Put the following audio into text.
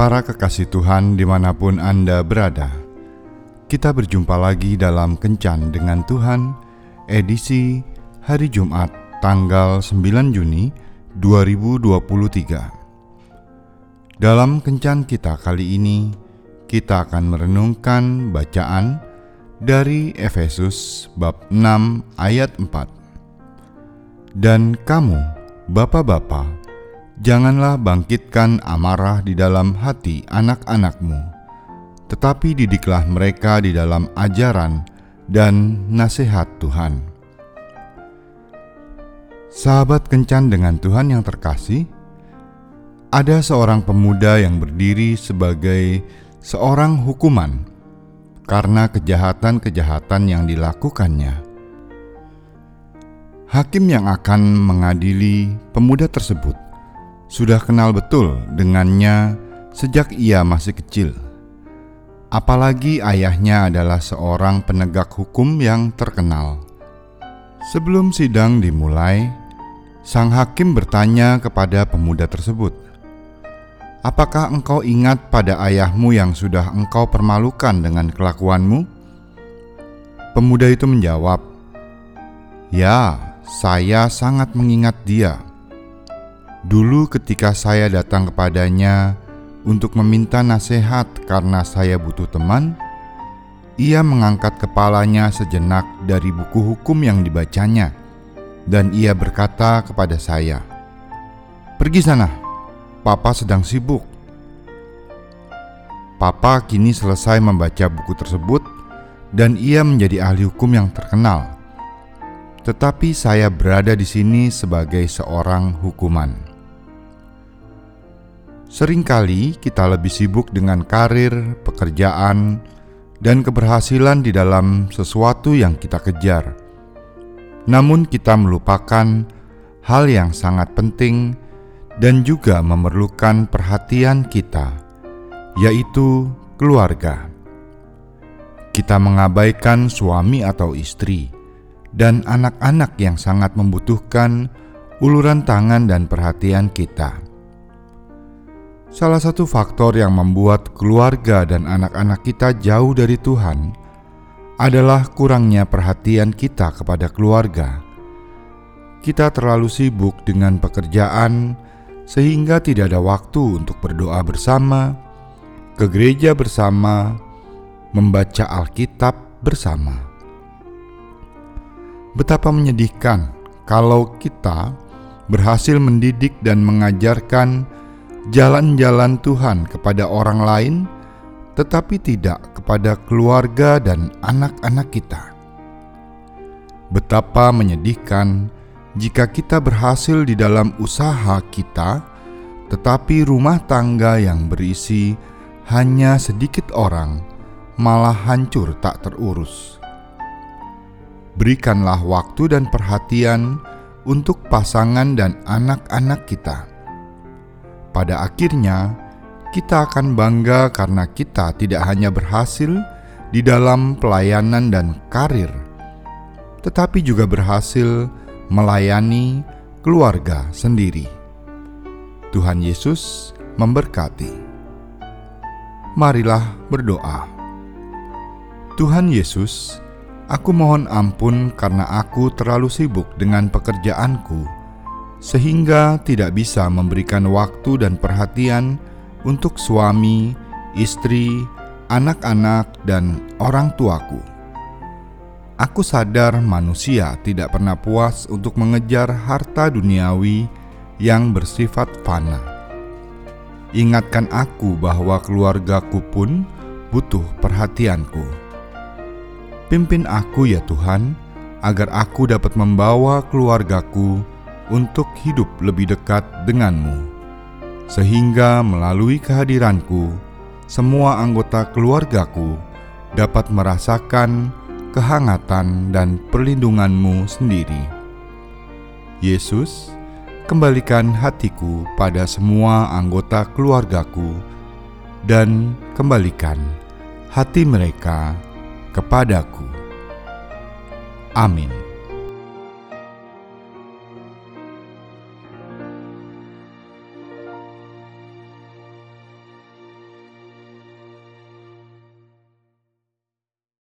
Para kekasih Tuhan di mana pun Anda berada, kita berjumpa lagi dalam Kencan dengan Tuhan, edisi hari Jumat tanggal 9 Juni 2023. Dalam Kencan kita kali ini, kita akan merenungkan bacaan dari Efesus bab 6 ayat 4. Dan kamu, bapak-bapak, Janganlah bangkitkan amarah di dalam hati anak-anakmu, tetapi didiklah mereka di dalam ajaran dan nasihat Tuhan. Sahabat kencan dengan Tuhan yang terkasih, ada seorang pemuda yang berdiri sebagai seorang hukuman karena kejahatan-kejahatan yang dilakukannya. Hakim yang akan mengadili pemuda tersebut sudah kenal betul dengannya sejak ia masih kecil. Apalagi ayahnya adalah seorang penegak hukum yang terkenal. Sebelum sidang dimulai, sang hakim bertanya kepada pemuda tersebut, "Apakah engkau ingat pada ayahmu yang sudah engkau permalukan dengan kelakuanmu?" Pemuda itu menjawab, "Ya, saya sangat mengingat dia." Dulu, ketika saya datang kepadanya untuk meminta nasihat karena saya butuh teman, ia mengangkat kepalanya sejenak dari buku hukum yang dibacanya, dan ia berkata kepada saya, "Pergi sana, Papa sedang sibuk." Papa kini selesai membaca buku tersebut, dan ia menjadi ahli hukum yang terkenal. Tetapi saya berada di sini sebagai seorang hukuman. Seringkali kita lebih sibuk dengan karir, pekerjaan, dan keberhasilan di dalam sesuatu yang kita kejar. Namun, kita melupakan hal yang sangat penting dan juga memerlukan perhatian kita, yaitu keluarga. Kita mengabaikan suami atau istri dan anak-anak yang sangat membutuhkan uluran tangan dan perhatian kita. Salah satu faktor yang membuat keluarga dan anak-anak kita jauh dari Tuhan adalah kurangnya perhatian kita kepada keluarga. Kita terlalu sibuk dengan pekerjaan, sehingga tidak ada waktu untuk berdoa bersama, ke gereja bersama, membaca Alkitab bersama. Betapa menyedihkan kalau kita berhasil mendidik dan mengajarkan jalan-jalan Tuhan kepada orang lain, tetapi tidak kepada keluarga dan anak-anak kita. Betapa menyedihkan jika kita berhasil di dalam usaha kita, tetapi rumah tangga yang berisi hanya sedikit orang malah hancur tak terurus. Berikanlah waktu dan perhatian untuk pasangan dan anak-anak kita pada akhirnya, kita akan bangga karena kita tidak hanya berhasil di dalam pelayanan dan karir, tetapi juga berhasil melayani keluarga sendiri. Tuhan Yesus memberkati. Marilah berdoa. Tuhan Yesus, aku mohon ampun karena aku terlalu sibuk dengan pekerjaanku sehingga tidak bisa memberikan waktu dan perhatian untuk suami, istri, anak-anak, dan orang tuaku. Aku sadar manusia tidak pernah puas untuk mengejar harta duniawi yang bersifat fana. Ingatkan aku bahwa keluargaku pun butuh perhatianku. Pimpin aku ya Tuhan, agar aku dapat membawa keluargaku untuk hidup lebih dekat denganmu, sehingga melalui kehadiranku, semua anggota keluargaku dapat merasakan kehangatan dan perlindunganmu sendiri. Yesus, kembalikan hatiku pada semua anggota keluargaku dan kembalikan hati mereka kepadaku. Amin.